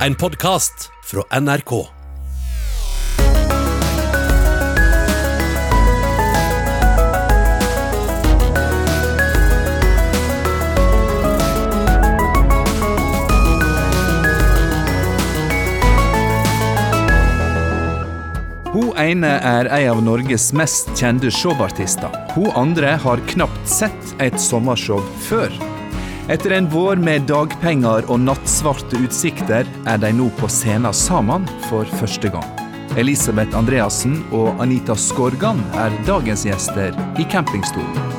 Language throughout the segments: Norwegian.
En podkast fra NRK. Hun ene er en av Norges mest kjente showartister. Hun andre har knapt sett et sommershow før. Etter en vår med dagpenger og nattsvarte utsikter er de nå på scenen sammen for første gang. Elisabeth Andreassen og Anita Skorgan er dagens gjester i campingstolen.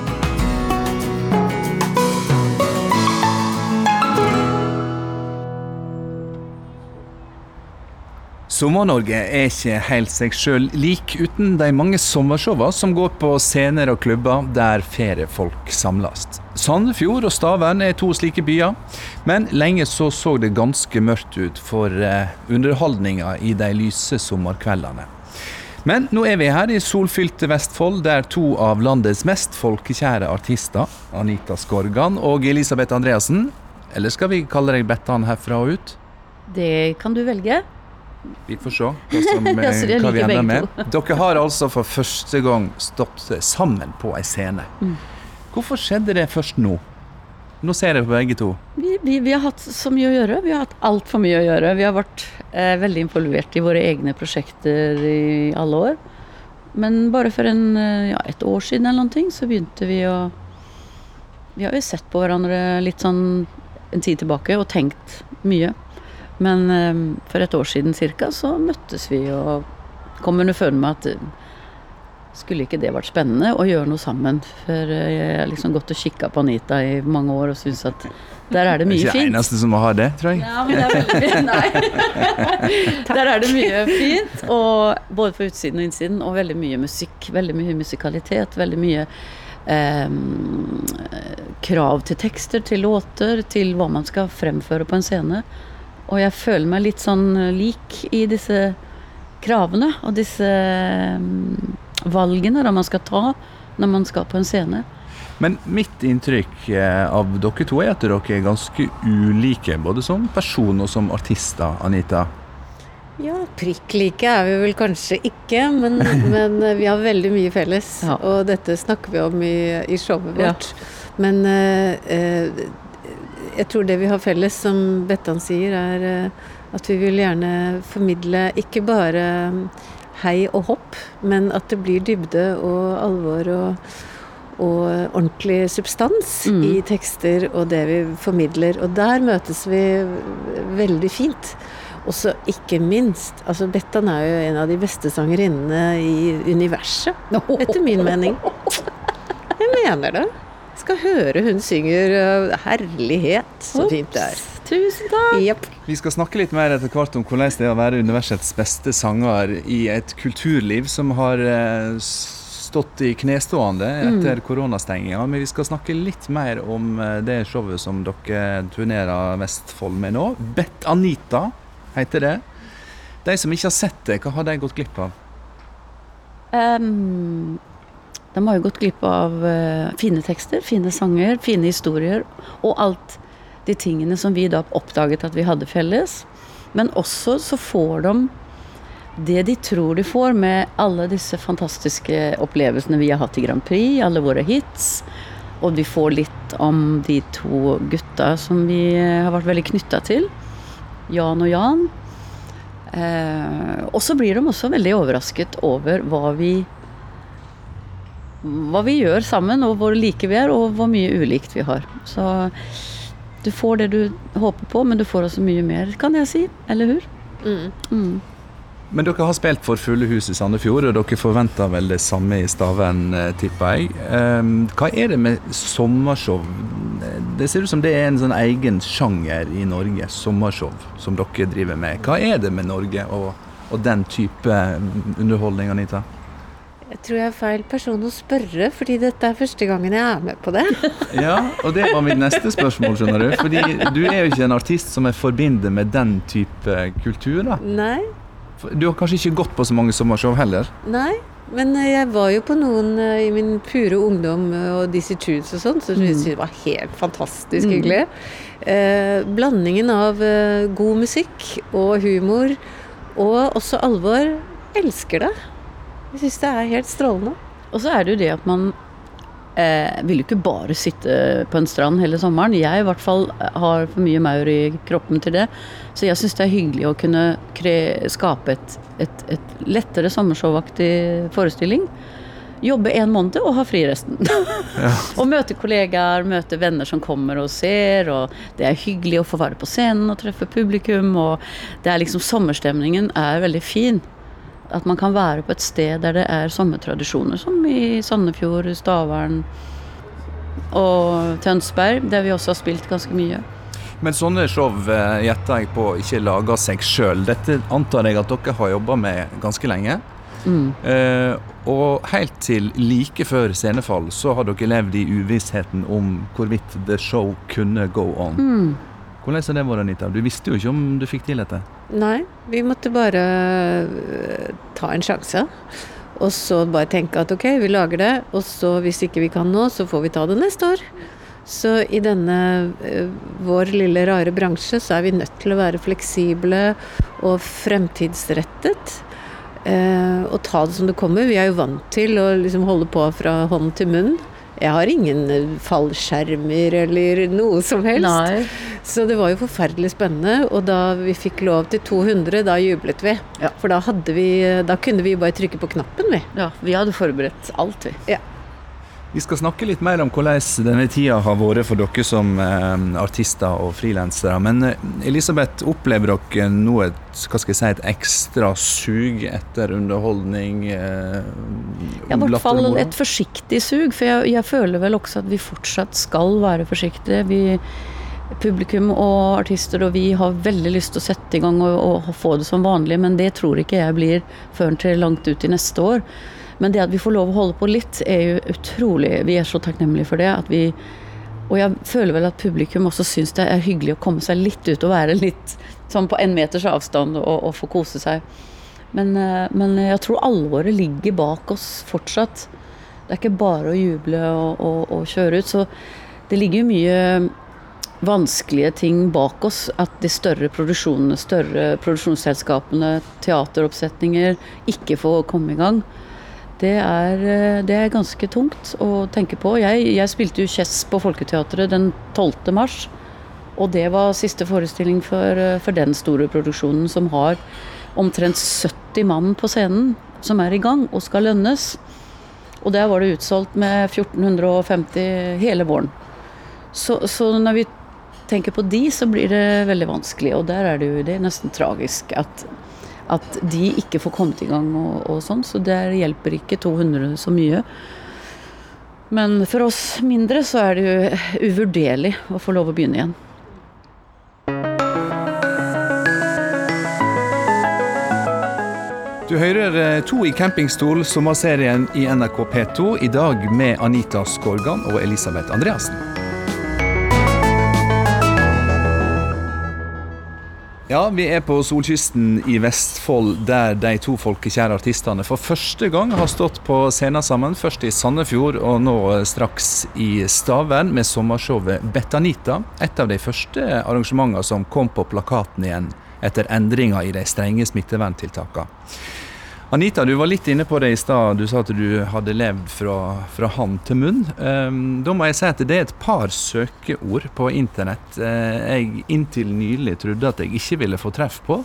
Sommer-Norge er ikke helt seg sjøl lik uten de mange sommershowene som går på scener og klubber der feriefolk samles. Sandefjord og Stavern er to slike byer, men lenge så så det ganske mørkt ut for eh, underholdninga i de lyse sommerkveldene. Men nå er vi her i solfylte Vestfold, der to av landets mest folkekjære artister, Anita Skorgan og Elisabeth Andreassen, eller skal vi kalle deg Bettan herfra og ut? Det kan du velge. Vi får se hva, som, Ja, så hva vi ender med. Dere har altså for første gang stått sammen på ei scene. Mm. Hvorfor skjedde det først nå? Nå ser jeg på begge to. Vi, vi, vi har hatt så mye å gjøre. Vi har hatt altfor mye å gjøre. Vi har vært eh, veldig involvert i våre egne prosjekter i alle år. Men bare for en, eh, ja, et år siden eller noen ting, så begynte vi å Vi har jo sett på hverandre litt sånn en tid tilbake og tenkt mye. Men eh, for et år siden cirka så møttes vi og kom underfund med at eh, skulle ikke det vært spennende å gjøre noe sammen? For eh, jeg har liksom gått og kikka på Anita i mange år og syns at der er det mye ikke fint. det eneste som har det, tror jeg. Ja, men det er veldig fint. Nei. Der er det mye fint, og både på utsiden og innsiden, og veldig mye musikk. Veldig mye musikalitet. Veldig mye eh, krav til tekster, til låter, til hva man skal fremføre på en scene. Og jeg føler meg litt sånn lik i disse kravene og disse mm, valgene da man skal ta når man skal på en scene. Men mitt inntrykk eh, av dere to er at dere er ganske ulike, både som person og som artister, Anita. Ja, prikk like er vi vel kanskje ikke, men, men eh, vi har veldig mye felles. Ja. Og dette snakker vi om i, i showet Ja. vårt. Men eh, eh, jeg tror det vi har felles, som Bettan sier, er eh, at vi vil gjerne formidle ikke bare mm, hei og hopp, men at det blir dybde og alvor og, og ordentlig substans Mm. i tekster og det vi formidler. Og der møtes vi veldig fint. Og så ikke minst altså Bettan er jo en av de beste sangerinnene i universet, etter min mening. Jeg mener det. Skal høre hun synger øh, herlighet. Så fint det er. Tusen takk! Yep. Vi skal snakke litt mer etter hvert om hvordan det er å være universets beste sanger i et kulturliv som har eh, stått i knestående etter koronastenginga. Men vi skal snakke litt mer om eh, det showet som dere turnerer Vestfold med nå. Bet Anita heter det. De som ikke har sett det, hva har de gått glipp av? Ehm, de har jo gått glipp av eh, fine tekster, fine sanger, fine historier og alt de tingene som vi da oppdaget at vi hadde felles. Men også så får de det de tror de får med alle disse fantastiske opplevelsene vi har hatt i Grand Prix, alle våre hits. Og de får litt om de to gutta som vi eh, har vært veldig knytta til. Jan og Jan. Eh, og så blir de også veldig overrasket over hva vi hva vi gjør sammen, og hvor like vi er, og hvor mye ulikt vi har. Så du får det du håper på, men du får også mye mer, kan jeg si. Eller hur? Mm. Mm. Men dere har spilt for fulle hus i Sandefjord, og dere forventer vel det samme i Stavern, eh, tipper jeg. Ehm, hva er det med sommershow? Det ser ut som det er en sånn egen sjanger i Norge, sommershow, som dere driver med. Hva er det med Norge og, og den type underholdning, Anita? Jeg tror jeg er feil person å spørre, fordi dette er første gangen jeg er med på det. Ja, og det var mitt neste spørsmål, skjønner du. Fordi du er jo ikke en artist som jeg forbinder med den type kultur, da. Nei, Du har kanskje ikke gått på så mange sommershow heller? nei. Men eh, jeg var jo på noen eh, i min pure ungdom eh, og Dizzie Tunes og sånn, så jeg synes det var helt fantastisk hyggelig. Eh, blandingen av god musikk og humor, og også alvor. Elsker det. Jeg syns det er helt strålende. Og så er det jo det at man eh, vil jo ikke bare sitte på en strand hele sommeren. Jeg i hvert fall har for mye maur i kroppen til det. Så jeg syns det er hyggelig å kunne kre skape et, et, et lettere sommershowaktig forestilling. Jobbe en måned og ha fri resten. og møte kollegaer, møte venner som kommer og ser. Og det er hyggelig å få være på scenen og treffe publikum. Og det er liksom sommerstemningen er veldig fin. At man kan være på et sted der det er sommertradisjoner, som i Sandefjord, Stavern og Tønsberg, der vi også har spilt ganske mye. Men sånne show eh, gjetter jeg på ikke lager seg sjøl. Dette antar jeg at dere har jobba med ganske lenge. Eh, og helt til like før scenefall så har dere levd i uvissheten om hvorvidt the show kunne go on. Hvordan har det vært, Anita? Du visste jo ikke om du fikk til dette. Nei, vi måtte bare øh, ta en sjanse. Og så bare tenke at ok, vi lager det, og så hvis ikke vi kan nå, så får vi ta det neste år. Så i denne øh, vår lille rare bransje så er vi nødt til å være fleksible og fremtidsrettet. Eh, og ta det som det kommer. Vi er jo vant til å liksom holde på fra hånd til munn. Jeg har ingen øh, fallskjermer eller noe som helst. Nei. Så det var jo forferdelig spennende, og da vi fikk lov til 200, da jublet vi. Ja. For da, vi, da kunne vi bare trykke på knappen, vi. Ja, vi hadde forberedt alt, vi. Vi skal snakke litt mer om hvordan denne tida har vært for dere som eh, artister og frilansere. Men eh, Elisabeth, opplever dere nå et, hva skal jeg si, et ekstra sug etter underholdning? Eh, Ja, I hvert fall et forsiktig sug, for jeg, jeg føler vel også at vi fortsatt skal være forsiktige. Vi, publikum og artister og vi har veldig lyst til å sette i gang og, og få det som vanlig, men det tror ikke jeg blir før til langt ut i neste år. Men det at vi får lov å holde på litt, er jo utrolig Vi er så takknemlige for det. at vi og jeg føler vel at publikum også syns det er hyggelig å komme seg litt ut og være litt sånn på en meters avstand og, og få kose seg. Men, eh, men jeg tror alvoret ligger bak oss fortsatt. Det er ikke bare å juble og, og, og kjøre ut. Så det ligger jo mye vanskelige ting bak oss. At de større produksjonene, større produksjonsselskapene, teateroppsetninger ikke får komme i gang. Det er, eh, det er ganske tungt å tenke på. Jeg, jeg spilte jo Chess på Folketeatret den 12. mars. Og det var siste forestilling for, eh, for den store produksjonen som har omtrent 70 mann på scenen som er i gang og skal lønnes. Og der var det utsolgt med 1450 hele våren. Så, så når vi tenker på de, så blir det veldig vanskelig. Og der er det jo det er nesten tragisk at, at de ikke får kommet i gang og, og sånn. Så der hjelper ikke 200 så mye. Men for oss mindre så er det jo uvurderlig å få lov å begynne igjen. Du hører eh, To i campingstol, sommerserien i NRK P2, i dag med Anita Skorgan og Elisabeth Andreassen. Ja, vi er på solkysten i Vestfold, der de to folkekjære artistene for første gang har stått på scenen sammen. Først i Sandefjord, og nå straks i Stavern med sommershowet Betanita. Et av de første arrangementene som kom på plakaten igjen etter endringer i de strenge smitteverntiltakene. Anita, du var litt inne på det i stad. Du sa at du hadde levd fra, fra hand til munn. Ehm, da må jeg si at det er et par søkeord på internett eh, jeg inntil nylig trodde at jeg ikke ville få treff på.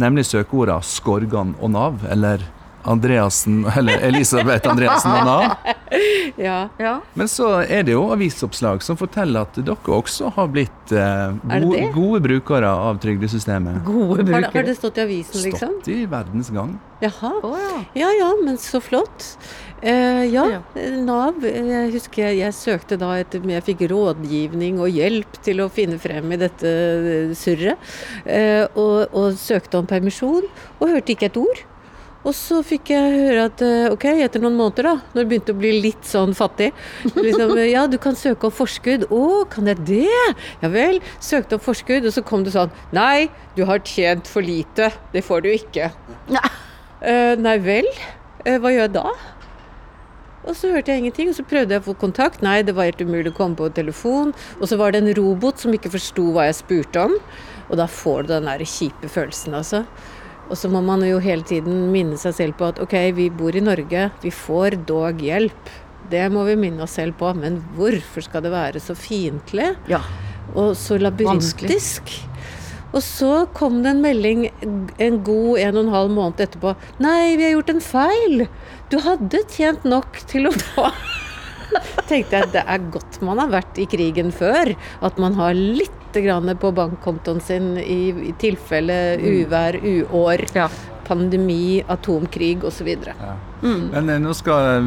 Nemlig søkeordene Skorgan og Nav, eller Andreassen, eller Elisabeth Andreassen og Nav. Ja. Men så er det jo avisoppslag som forteller at dere også har blitt eh, det gode, det? gode brukere av trygdesystemet. Gode Har, det- har det stått i avisen, liksom? Stått i verdens gang. Jaha. Oh, ja. Ja ja, men så flott. Eh, ja, Ja. Nav. Jeg husker jeg, jeg søkte da etter Jeg fikk rådgivning og hjelp til å finne frem i dette surret. Eh, og, og søkte om permisjon, og hørte ikke et ord. Og så fikk jeg høre at eh, ok, etter noen måneder, da, når det begynte å bli litt sånn fattig liksom, eh, Ja, du kan søke om forskudd. Å, kan jeg det? Ja vel. Søkte om forskudd, og så kom det sånn Nei, du har tjent for lite. Det får du ikke. Nei, uh, nei vel. Uh, hva gjør jeg da? Og så hørte jeg ingenting, og så prøvde jeg å få kontakt. Nei, det var helt umulig å komme på telefon. Og så var det en robot som ikke forsto hva jeg spurte om. Og da får du den der kjipe følelsen, altså. Og så må man jo hele tiden minne seg selv på at ok, vi bor i Norge, vi får dog hjelp. Det må vi minne oss selv på. Men hvorfor skal det være så fiendtlig? Ja. Og så labyrintisk. Og så kom det en melding en god en og en halv måned etterpå. Nei, vi har gjort en feil. Du hadde tjent nok til å få Tenkte jeg det er godt man har vært i krigen før. At man har litt grann på bankkontoen sin i, i tilfelle uvær, uår, Ja. pandemi, atomkrig osv. Ja. Men eh, nå skal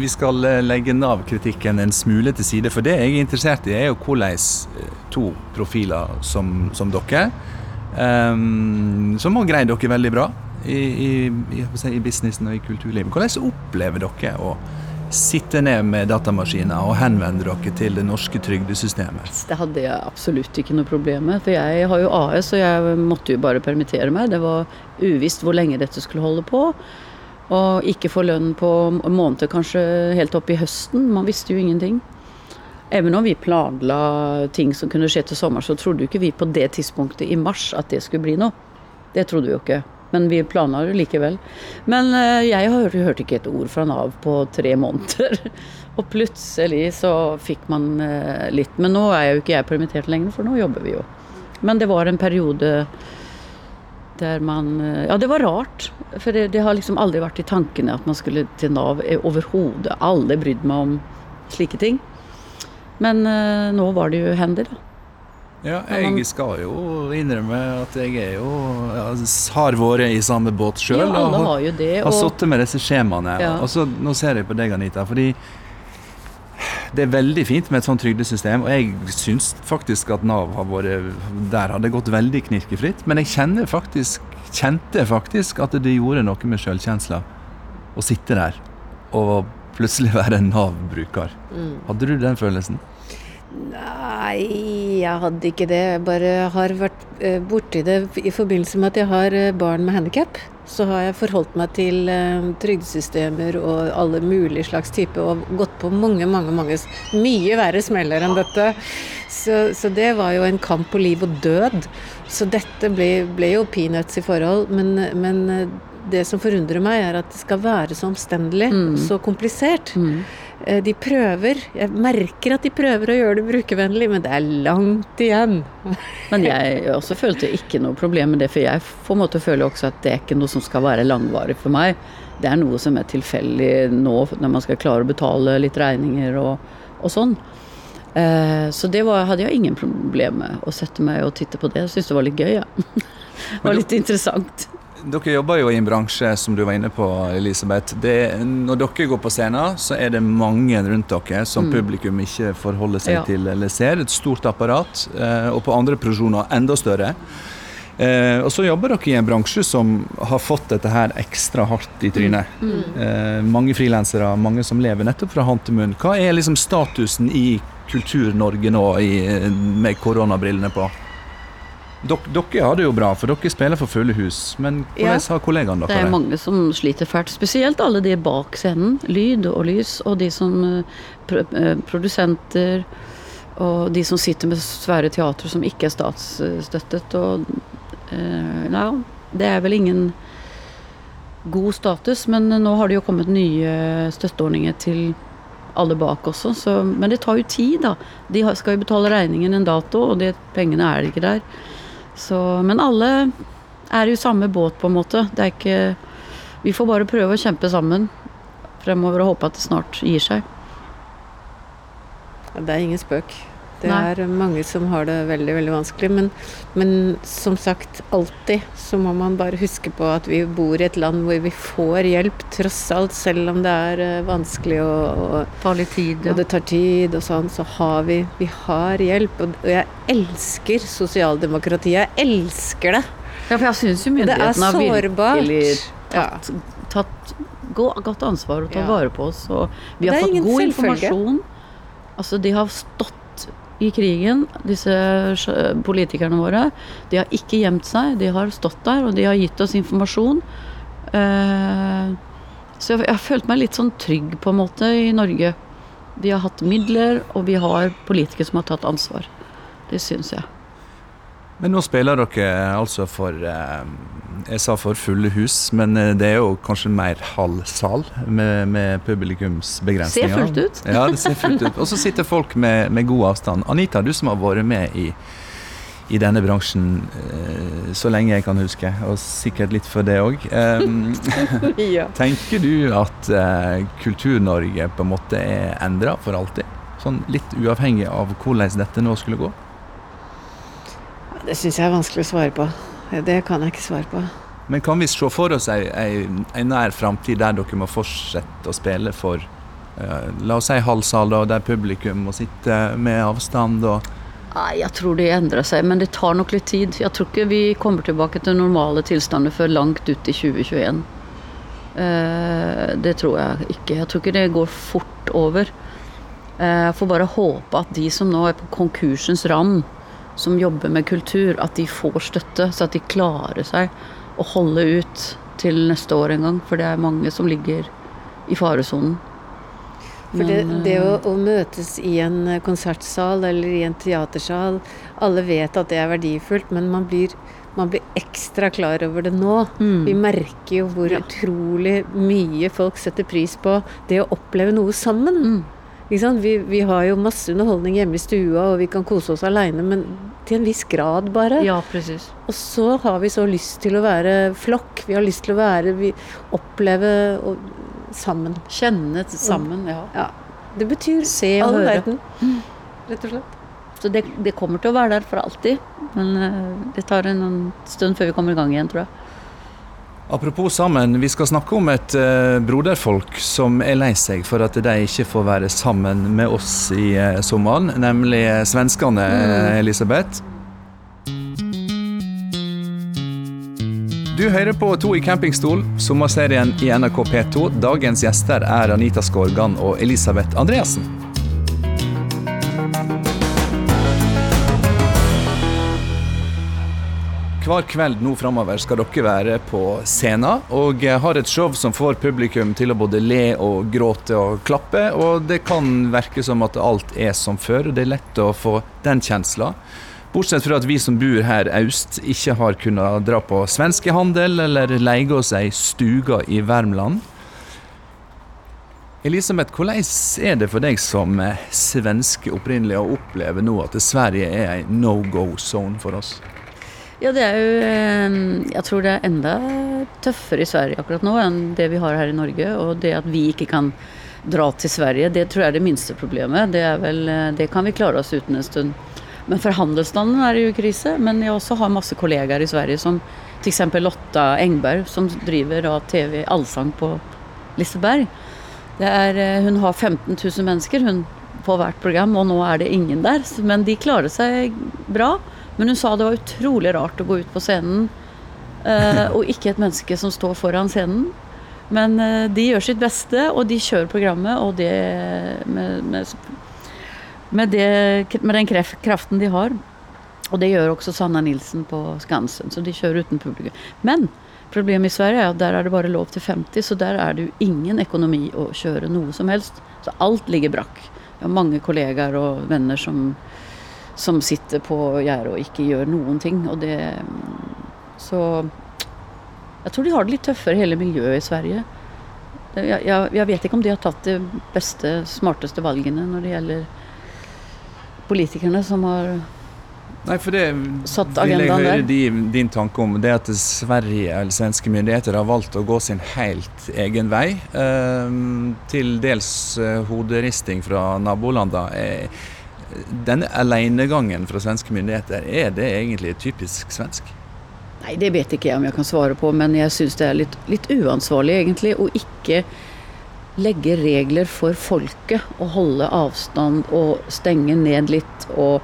vi skal eh, legge Nav-kritikken en smule til side. For det jeg er interessert i, er jo hvordan eh, to profiler som, som dere, um, som har greid dere veldig bra i, i, i, i businessen og i kulturlivet, hvordan opplever dere å sitte ned med datamaskiner og henvende dere til det norske trygdesystemet? Det hadde jeg absolutt ikke noe problem med. For jeg har jo AS, og jeg måtte jo bare permittere meg. Det var uvisst hvor lenge dette skulle holde på. Og ikke få lønn på måneder, kanskje helt opp i høsten. Man visste jo ingenting. Even om vi planla ting som kunne skje til sommer, så trodde jo ikke vi på det tidspunktet i mars at det skulle bli noe. Det trodde vi jo ikke. Men vi planla det likevel. Men eh, jeg hørte, hørte ikke et ord fra Nav på tre måneder. Og plutselig så fikk man eh, litt. Men nå er jo ikke jeg permittert lenger, for nå jobber vi jo. Men det var en periode der man eh, Ja, det var rart. For det, det har liksom aldri vært i tankene at man skulle til Nav overhodet. Aldri brydd meg om slike ting. Men nå var det jo hendig, da. Ja, jeg skal jo innrømme at jeg er jo ja, har vært i samme båt sjøl. Ja, alle har jo det. har Og sittet med disse skjemaene. Ja. Og så, nå ser jeg på deg, Anita. fordi det er veldig fint med et sånt trygdesystem, og jeg syns faktisk at Nav har vært Der har det gått veldig knirkefritt. Men jeg kjenner faktisk, kjente faktisk at det gjorde noe med sjølkjensla å sitte der og plutselig være en Nav-bruker. Mm. Hadde du den følelsen? Nei, jeg hadde ikke det. Jeg bare har vært eh, borti det i forbindelse med at jeg har eh, barn med handikap. Så har jeg forholdt meg til eh, trygdesystemer og alle mulige slags typer, og gått på mange, mange, mange mye verre smeller enn dette. Så, så det var jo en kamp på liv og død. Så dette ble, ble jo peanuts i forhold. Men, men det som forundrer meg, er at det skal være så omstendelig, Mm. så komplisert. Mm. Eh, De prøver, jeg merker at de prøver å gjøre det brukervennlig, men det er langt igjen. Men jeg også følte ikke noe problem med det, for jeg på en måte føler også at det er ikke noe som skal være langvarig for meg. Det er noe som er tilfeldig nå når man skal klare å betale litt regninger og, og sånn. Eh, så det var, hadde jeg ingen problem med å sette meg og titte på det. Jeg syntes det var litt gøy, ja. Det var litt interessant. Dere jobber jo i en bransje som du var inne på, Elisabeth. Det, når dere går på scenen, så er det mange rundt dere som publikum ikke forholder seg Ja. til eller ser. Et stort apparat. eh, Og på andre produksjoner enda større. Eh, og så jobber dere i en bransje som har fått dette her ekstra hardt i trynet. Eh, mange frilansere, mange som lever nettopp fra hånd til munn. Hva er liksom statusen i Kultur-Norge nå i, med koronabrillene på? Dere har det jo bra, for dere spiller for fulle hus. Men hvordan Ja. har kollegaene Det Det er mange som sliter fælt, spesielt alle de bak scenen. Lyd og lys, og de som eh, eh, produsenter. Og de som sitter med svære teatre som ikke er statsstøttet. Og eh, ja, det er vel ingen god status, men nå har det jo kommet nye støtteordninger til alle bak også. Så, men det tar jo tid, da. De skal jo betale regningen en dato, og de pengene er ikke der. Så, men alle er i samme båt, på en måte. Det er ikke Vi får bare prøve å kjempe sammen fremover og håpe at det snart gir seg. Det er ingen spøk. Det Nei. er mange som har det veldig, veldig vanskelig. Men, men som sagt, alltid så må man bare huske på at vi bor i et land hvor vi får hjelp, tross alt. Selv om det er eh, vanskelig og, og, tid. og det tar tid og sånn, så har vi Vi har hjelp. Og, og jeg elsker sosialdemokratiet. Jeg elsker det. Ja, for jeg syns jo myndighetene har virkelig tatt, tatt godt ansvar og tatt Ja. vare på oss. Og vi har fått god informasjon. Altså, de har stått i krigen, disse politikerne våre. De har ikke gjemt seg, de har stått der, og de har gitt oss informasjon. Eh, Så jeg, har følt meg litt sånn trygg på en måte i Norge. Vi har hatt midler, og vi har politikere som har tatt ansvar. Det syns jeg. Men nå spiller dere altså for eh, Jeg sa for fulle hus, men eh, det er jo kanskje mer halv sal med, med publikumsbegrensninger. Ser fullt ut. Ja, det ser fullt ut. Og så sitter folk med, med god avstand. Anita, du som har vært med i, i denne bransjen eh, så lenge jeg kan huske, og sikkert litt for det òg. ja. Tenker du at eh, Kultur-Norge på en måte er endra for alltid? Sånn litt uavhengig av hvordan dette nå skulle gå? Det syns jeg er vanskelig å svare på. Det kan jeg ikke svare på. Men kan vi se for oss ei, ei, ei nær framtid der dere må fortsette å spille for uh, La oss si halv sal, da, der publikum må sitte med avstand og Nei, jeg tror det endrer seg, men det tar nok litt tid. Jeg tror ikke vi kommer tilbake til normale tilstander før langt ut i 2021. Eh, det tror jeg ikke. Jeg tror ikke det går fort over. Eh, jeg får bare håpe at de som nå er på konkursens rand, som jobber med kultur, at de får støtte, så at de klarer seg å holde ut til neste år en gang. For det er mange som ligger i faresonen. For det, det å, eh, å møtes i en eh, konsertsal eller i en teatersal Alle vet at det er verdifullt, men man blir, man blir ekstra klar over det nå. Mm. Vi merker jo hvor Ja. utrolig mye folk setter pris på det å oppleve noe sammen. Mm. Vi, vi har jo masse underholdning hjemme i stua, og vi kan kose oss aleine, men til en viss grad bare. Ja, precis. Og så har vi så lyst til å være flokk. Vi har lyst til å være vi, Oppleve og, sammen. Kjenne sammen, ja. Ja. Det betyr Se og all høre. verden. Rett og slett. Så det, det kommer til å være der for alltid. Men eh, det tar en stund før vi kommer i gang igjen, tror jeg. Apropos sammen, vi skal snakke om et eh, broderfolk som er lei seg for at de ikke får være sammen med oss i uh, sommeren, nemlig eh, svenskene, eh, Elisabeth. Du hører på To i campingstol, sommerserien i NRK P2. Dagens gjester er Anita Skorgan og Elisabeth Andreassen. Hver kveld nå framover skal dere være på scenen og har et show som får publikum til å både le og gråte og klappe. Og det kan virke som at alt er som før, og det er lett å få den kjensla. Bortsett fra at vi som bor her øst, ikke har kunnet dra på svenskehandel eller leie oss ei stuga i Värmland. Elisabeth, hvordan er det for deg som eh, svenske opprinnelig å oppleve nå at Sverige er ei no go zone for oss? Ja, det er jo eh, Jeg tror det er enda tøffere i Sverige akkurat nå enn det vi har her i Norge. Og det at vi ikke kan dra til Sverige, det tror jeg er det minste problemet. Det, vel, eh, det kan vi klare oss uten en stund. Men for handelsstanden er det jo krise. Men jeg også har masse kollegaer i Sverige som f.eks. Lotta Engberg, som driver av TV Allsang på Liseberg. Er, eh, hun har 15 000 mennesker hun, på hvert program, og nå er det ingen der. Men de klarer seg bra. Men hun sa det var utrolig rart å gå ut på scenen, eh, og ikke et menneske som står foran scenen. Men eh, de gjør sitt beste, og de kjører programmet, og det med, med, med, det, med den kraften de har. Og det gjør også Sanna Nilsen på Skansen, så de kjører uten publikum. Men problemet i Sverige er at der er det bare lov til 50, så der er det jo ingen økonomi å kjøre noe som helst. Så alt ligger brakk. Jeg har mange kollegaer og venner som som sitter på gjerdet og ikke gjør noen ting. Og det Så jeg tror de har det litt tøffere, hele miljøet i Sverige. Jeg, jeg, jeg vet ikke om de har tatt de beste, smarteste valgene når det gjelder politikerne som har Nei, for det Satt vil jeg høre din, din tanke om. Det at Sverige eller svenske myndigheter har valgt å gå sin helt egen vei. Eh, til dels eh, hoderisting fra nabolandene. Denne alenegangen fra svenske myndigheter, er det egentlig typisk svensk? Nei, det vet ikke jeg om jeg kan svare på, men jeg syns det er litt, litt uansvarlig egentlig å ikke legge regler for folket og holde avstand og stenge ned litt og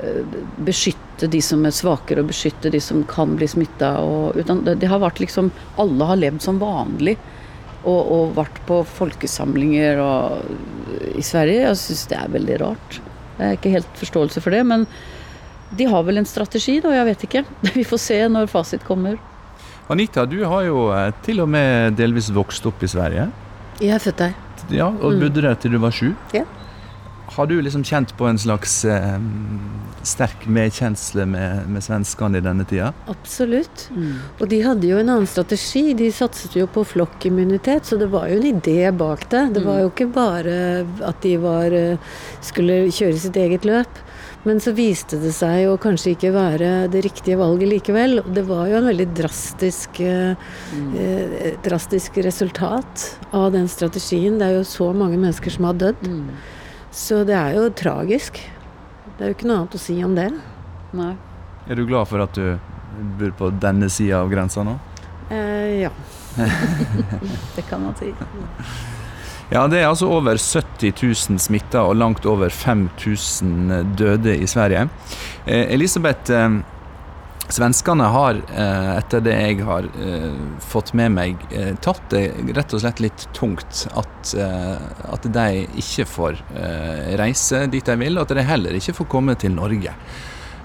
eh, beskytte de som er svakere og beskytte de som kan bli smitta. Det, det har vært liksom Alle har levd som vanlig og, og vært på folkesamlinger og, i Sverige. Jeg syns det er veldig rart. Jeg har ikke helt forståelse for det, men de har vel en strategi, da, jeg vet ikke. Vi får se når fasit kommer. Anita, du har jo eh, til og med delvis vokst opp i Sverige. Jeg er født der. Ja, Og Mm. bodde der til du var sju. Ja. Har du liksom kjent på en slags eh, sterk medkjensle med, med svenskene i denne tida? Absolutt. Mm. Og de hadde jo en annen strategi. De satset jo på flokkimmunitet, så det var jo en idé bak det. Det var jo ikke bare at de var, eh, skulle kjøre sitt eget løp. Men så viste det seg å kanskje ikke være det riktige valget likevel. Det var jo en veldig drastisk, mm. eh, drastisk resultat av den strategien. Det er jo så mange mennesker som har dødd. Mm. Så det er jo tragisk. Det er jo ikke noe annet å si om det. Nei. Er du glad for at du bor på denne sida av grensa nå? Eh, ja. Det kan man si. Ja, det er altså over 70 000 smitta og langt over 5000 døde i Sverige. Eh, Elisabeth, eh, svenskene har, eh, etter det jeg har eh, fått med meg, eh, tatt det rett og slett litt tungt at, at de ikke får reise dit de vil, og at de heller ikke får komme til Norge.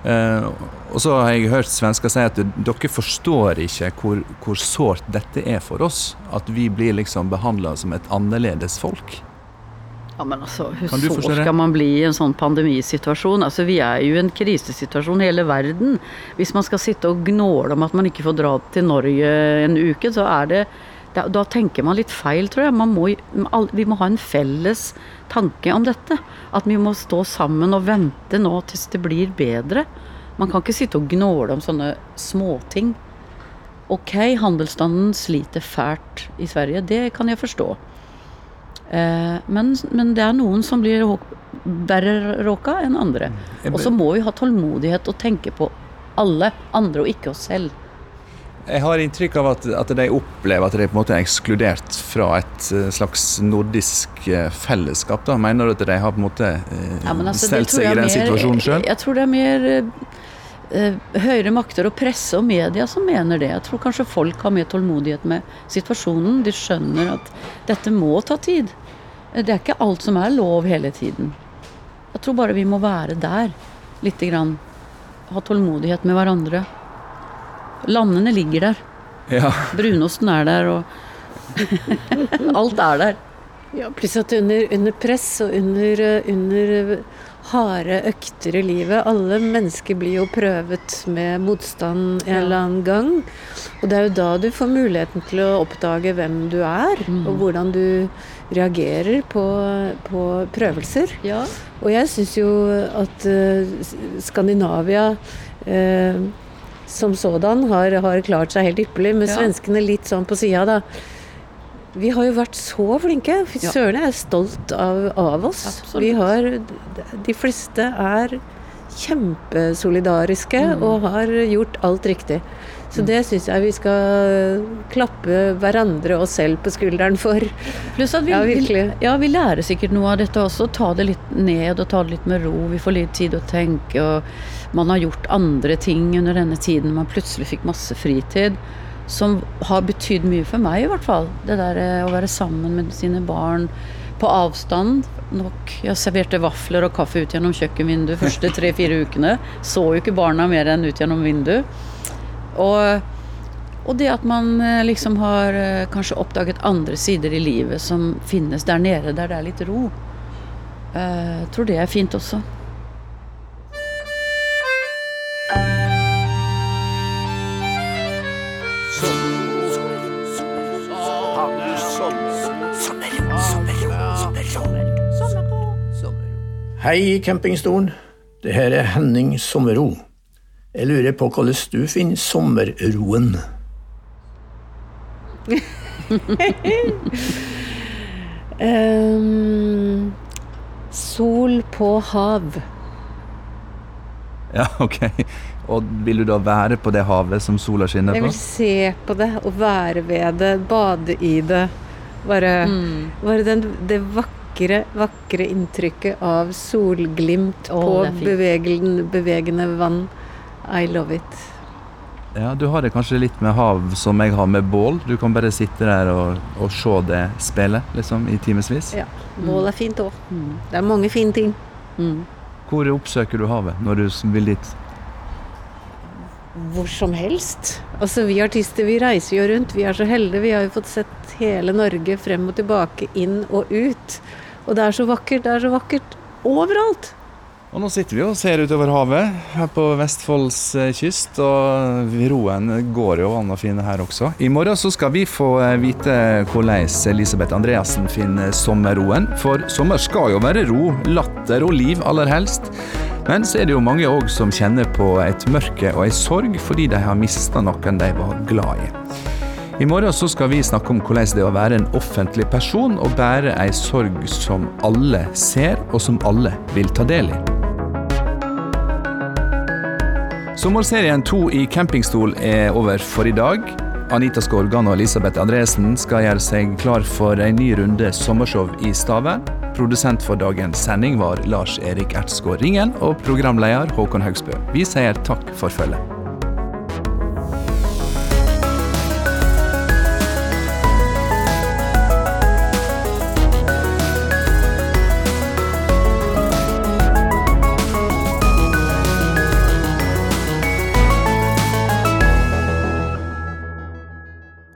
Og så har jeg hørt svensker si at dere forstår ikke hvor, hvor sårt dette er for oss. At vi blir liksom behandla som et annerledes folk. Ja, men altså, det? skal man bli i en sånn pandemisituasjon? Altså, Vi er jo i en krisesituasjon hele verden. Hvis man skal sitte og gnåle om at man ikke får dra til Norge en uke, så er det da, tenker man litt feil, tror jeg. Man må, vi må ha en felles tanke om dette. At vi må stå sammen og vente nå til det blir bedre. Man kan ikke sitte og gnåle om sånne småting. Ok, handelsstanden sliter fælt i Sverige, det kan jeg forstå. Eh, men, men det er noen som blir verre råka enn andre. Og så må vi ha tålmodighet og tenke på alle andre og ikke oss selv. Jeg har inntrykk av at, at de opplever at de på en måte er ekskludert fra et eh, slags nordisk eh, fellesskap. da. Mener du at de har på en måte eh, Ja, altså, stelt seg i den er mer- situasjonen sjøl? Jeg tror det er mer eh, høyere makter og presse og media som mener det. Jeg tror kanskje folk har mer tålmodighet med situasjonen. De skjønner at dette må ta tid. Det er ikke alt som er lov hele tiden. Jeg tror bare vi må være der lite grann. Ha tålmodighet med hverandre. Landene ligger der. Ja. Brunosten er der, og alt er der. Ja, pluss at under, under press og under, under harde økter i livet Alle mennesker blir jo prøvet med motstand en Ja. eller annen gang. Og det er jo da du får muligheten til å oppdage hvem du er, Mm. og hvordan du reagerer på, på prøvelser. Ja. Og jeg syns jo at eh, Skandinavia eh, som sådan har, har klart seg helt ypperlig, med Ja. svenskene litt sånn på sida, da. Vi har jo vært så flinke. Fy søren, jeg er stolt av, av oss. Absolutt. Vi har De fleste er kjempesolidariske Mm. og har gjort alt riktig. Så det syns jeg vi skal klappe hverandre og selv på skulderen for. Pluss at vi, Ja, vi, ja, vi lærer sikkert noe av dette også. Ta det litt ned og ta det litt med ro. Vi får litt tid å tenke. og Man har gjort andre ting under denne tiden. Man plutselig fikk masse fritid. Som har betydd mye for meg, i hvert fall. Det der eh, å være sammen med sine barn på avstand. Nok. Jeg serverte vafler og kaffe ut gjennom kjøkkenvinduet første tre-fire ukene. Så jo ikke barna mer enn ut gjennom vinduet. Og, og det at man eh, liksom har eh, kanskje oppdaget andre sider i livet som finnes der nede, der det er litt ro. Eh, Jeg tror det er fint også. Hei, campingstolen. Det her er Henning Sommerro. Jeg lurer på hvordan du finner sommerroen. um, sol på hav. ja, ok. Og vil du da være på det havet som sola skinner på? Jeg vil se på det og være ved det, bade i det. Bare, Mm. bare den, det vakre, vakre inntrykket av solglimt oh, på bevegende, bevegende vann. I love it. Ja, Du har det kanskje litt med hav som jeg har med bål. Du kan bare sitte der og, og se det spille liksom, i timevis. Ja. Bål er fint òg. Mm. Det er mange fine ting. Mm. Hvor oppsøker du havet når du vil dit? Hvor som helst. Altså Vi artister vi reiser jo rundt. Vi er så heldige. Vi har jo fått sett hele Norge frem og tilbake, inn og ut. Og det er så vakkert. Det er så vakkert overalt. Og nå sitter vi og ser utover havet her på Vestfolds eh, kyst, og roen går jo an å finne her også. I morgen så skal vi få eh, vite hvordan Elisabeth Andreassen finner sommerroen. For sommer skal jo være ro, latter og liv aller helst. Men så er det jo mange òg som kjenner på et mørke og ei sorg fordi de har mista noen de var glad i. I morgen så skal vi snakke om hvordan det er å være en offentlig person og bære ei sorg som alle ser, og som alle vil ta del i. Sommerserien to i campingstol er over for i dag. Anita Skorgan og Elisabeth Andresen skal gjøre seg klar for en ny runde sommershow i Stavern. Produsent for dagens sending var Lars Erik Ertsgaard Ringen og programleder Håkon Haugsbø. Vi sier takk for følget.